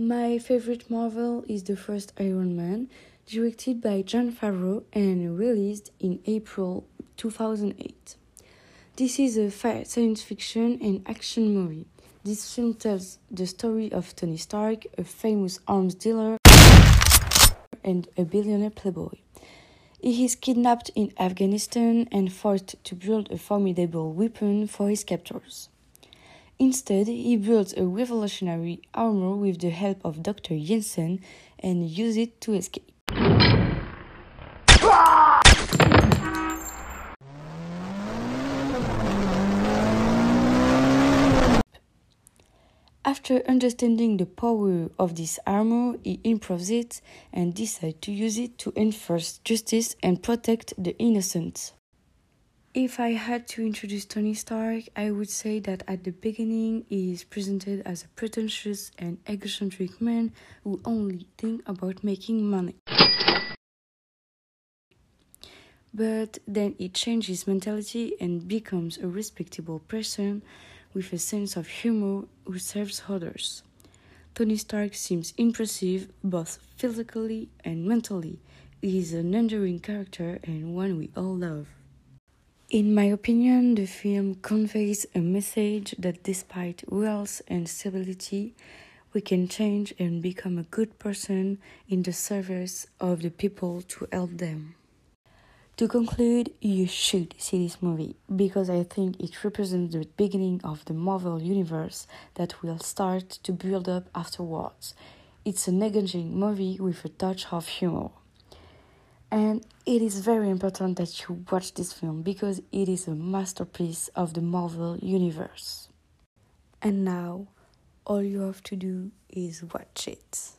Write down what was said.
My favorite Marvel is the first Iron Man, directed by Jon Favreau and released in April 2008. This is a science fiction and action movie. This film tells the story of Tony Stark, a famous arms dealer and a billionaire playboy. He is kidnapped in Afghanistan and forced to build a formidable weapon for his captors. Instead, he builds a revolutionary armor with the help of Dr. Yinsen and uses it to escape. After understanding the power of this armor, he improves it and decides to use it to enforce justice and protect the innocent. If I had to introduce Tony Stark, I would say that at the beginning he is presented as a pretentious and egocentric man who only thinks about making money. But then he changes mentality and becomes a respectable person with a sense of humor who serves others. Tony Stark seems impressive both physically and mentally. He is an enduring character and one we all love. In my opinion, the film conveys a message that despite wealth and stability, we can change and become a good person in the service of the people to help them. To conclude, you should see this movie because I think it represents the beginning of the Marvel universe that will start to build up afterwards. It's an engaging movie with a touch of humor. And it is very important that you watch this film because it is a masterpiece of the Marvel universe. And now, all you have to do is watch it.